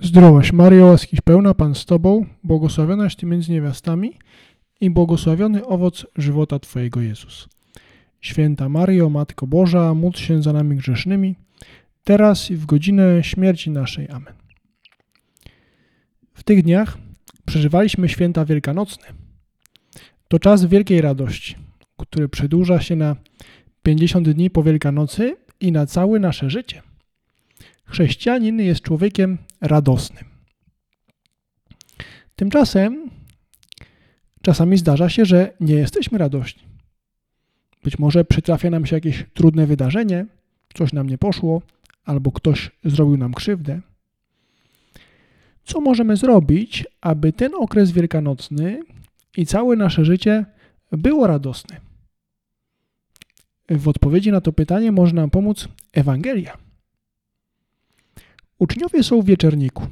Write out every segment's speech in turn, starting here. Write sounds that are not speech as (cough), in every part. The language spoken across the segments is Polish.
Zdrowaś Mario, łaskiś pełna Pan z Tobą, błogosławionaś Ty między niewiastami i błogosławiony owoc żywota Twojego Jezus. Święta Mario, Matko Boża, módl się za nami grzesznymi, teraz i w godzinę śmierci naszej. Amen. W tych dniach przeżywaliśmy święta wielkanocne. To czas wielkiej radości, który przedłuża się na 50 dni po Wielkanocy i na całe nasze życie. Chrześcijanin jest człowiekiem radosnym. Tymczasem czasami zdarza się, że nie jesteśmy radośni. Być może przytrafia nam się jakieś trudne wydarzenie, coś nam nie poszło, albo ktoś zrobił nam krzywdę. Co możemy zrobić, aby ten okres wielkanocny i całe nasze życie było radosne? W odpowiedzi na to pytanie może nam pomóc Ewangelia. Uczniowie są w wieczerniku.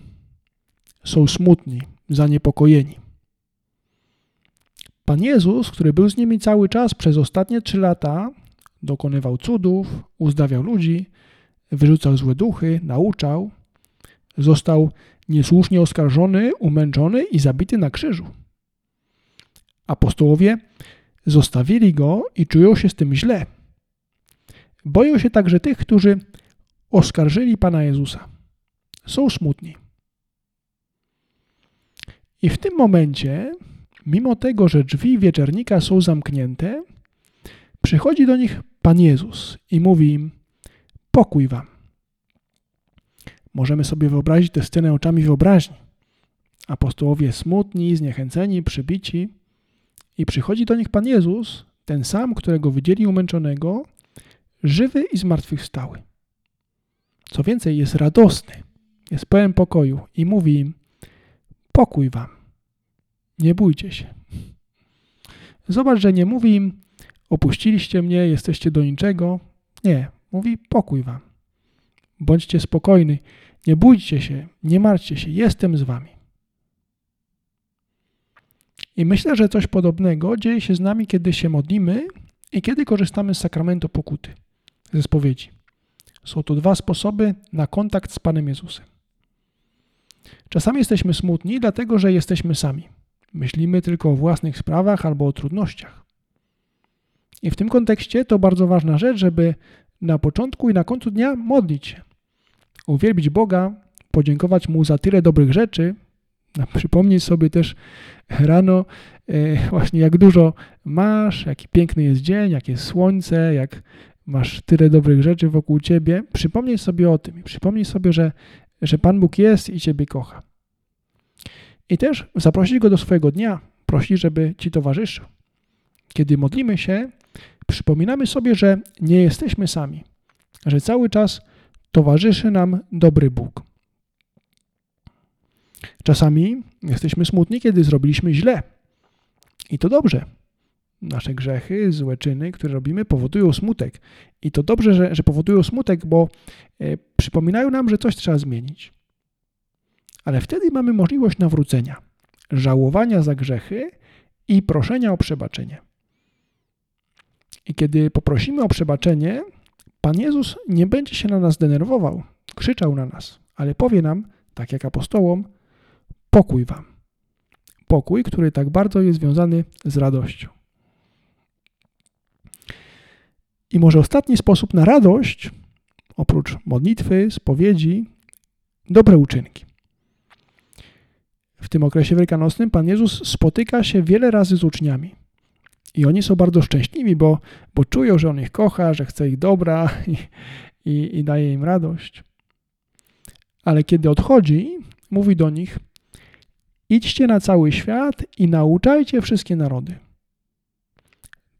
Są smutni, zaniepokojeni. Pan Jezus, który był z nimi cały czas przez ostatnie trzy lata, dokonywał cudów, uzdawiał ludzi, wyrzucał złe duchy, nauczał, został niesłusznie oskarżony, umęczony i zabity na krzyżu. Apostołowie zostawili go i czują się z tym źle. Boją się także tych, którzy oskarżyli Pana Jezusa są smutni. I w tym momencie, mimo tego, że drzwi wieczernika są zamknięte, przychodzi do nich Pan Jezus i mówi im: Pokój wam. Możemy sobie wyobrazić tę scenę oczami wyobraźni. Apostołowie smutni, zniechęceni, przybici, i przychodzi do nich Pan Jezus, ten sam, którego widzieli umęczonego, żywy i zmartwychwstały. Co więcej, jest radosny jest pełen pokoju i mówi im: Pokój wam, nie bójcie się. Zobacz, że nie mówi im: Opuściliście mnie, jesteście do niczego. Nie, mówi: Pokój wam. Bądźcie spokojni, nie bójcie się, nie martwcie się, jestem z wami. I myślę, że coś podobnego dzieje się z nami, kiedy się modlimy i kiedy korzystamy z sakramentu pokuty, ze spowiedzi. Są to dwa sposoby na kontakt z Panem Jezusem. Czasami jesteśmy smutni, dlatego że jesteśmy sami. Myślimy tylko o własnych sprawach albo o trudnościach. I w tym kontekście to bardzo ważna rzecz, żeby na początku i na końcu dnia modlić się, uwielbić Boga, podziękować Mu za tyle dobrych rzeczy, przypomnieć sobie też rano e, właśnie jak dużo masz, jaki piękny jest dzień, jakie jest słońce, jak masz tyle dobrych rzeczy wokół ciebie. Przypomnij sobie o tym i przypomnij sobie, że że Pan Bóg jest i Ciebie kocha. I też zaprosić Go do swojego dnia, prosić, żeby Ci towarzyszył. Kiedy modlimy się, przypominamy sobie, że nie jesteśmy sami, że cały czas towarzyszy nam dobry Bóg. Czasami jesteśmy smutni, kiedy zrobiliśmy źle. I to dobrze. Nasze grzechy, złe czyny, które robimy, powodują smutek. I to dobrze, że, że powodują smutek, bo e, przypominają nam, że coś trzeba zmienić. Ale wtedy mamy możliwość nawrócenia, żałowania za grzechy i proszenia o przebaczenie. I kiedy poprosimy o przebaczenie, Pan Jezus nie będzie się na nas denerwował, krzyczał na nas, ale powie nam, tak jak apostołom, pokój wam. Pokój, który tak bardzo jest związany z radością. I może ostatni sposób na radość, oprócz modlitwy, spowiedzi, dobre uczynki. W tym okresie wielkanocnym Pan Jezus spotyka się wiele razy z uczniami. I oni są bardzo szczęśliwi, bo, bo czują, że On ich kocha, że chce ich dobra (laughs) i, i, i daje im radość. Ale kiedy odchodzi, mówi do nich: Idźcie na cały świat i nauczajcie wszystkie narody.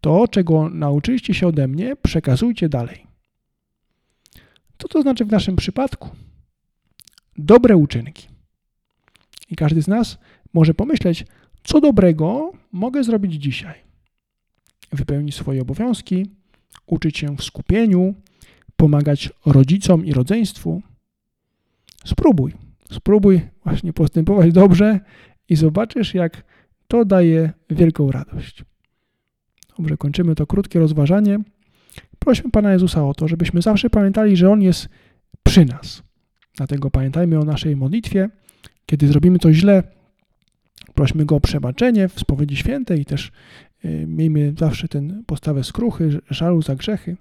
To, czego nauczyliście się ode mnie, przekazujcie dalej. Co to znaczy w naszym przypadku? Dobre uczynki. I każdy z nas może pomyśleć, co dobrego mogę zrobić dzisiaj. Wypełnić swoje obowiązki, uczyć się w skupieniu, pomagać rodzicom i rodzeństwu. Spróbuj, spróbuj właśnie postępować dobrze i zobaczysz, jak to daje wielką radość. Dobrze, kończymy to krótkie rozważanie. Prośmy Pana Jezusa o to, żebyśmy zawsze pamiętali, że On jest przy nas. Dlatego pamiętajmy o naszej modlitwie. Kiedy zrobimy coś źle, prośmy Go o przebaczenie w spowiedzi świętej i też y, miejmy zawsze tę postawę skruchy, żalu za grzechy.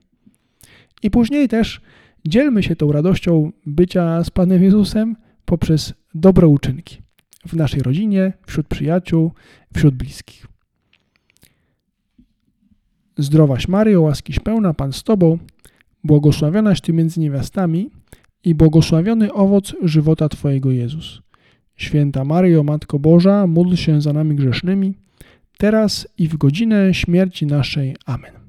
I później też dzielmy się tą radością bycia z Panem Jezusem poprzez dobre uczynki w naszej rodzinie, wśród przyjaciół, wśród bliskich. Zdrowaś Maryjo, łaskiś pełna, Pan z Tobą, błogosławionaś Ty między niewiastami i błogosławiony owoc żywota Twojego Jezus. Święta Maryjo, Matko Boża, módl się za nami grzesznymi, teraz i w godzinę śmierci naszej. Amen.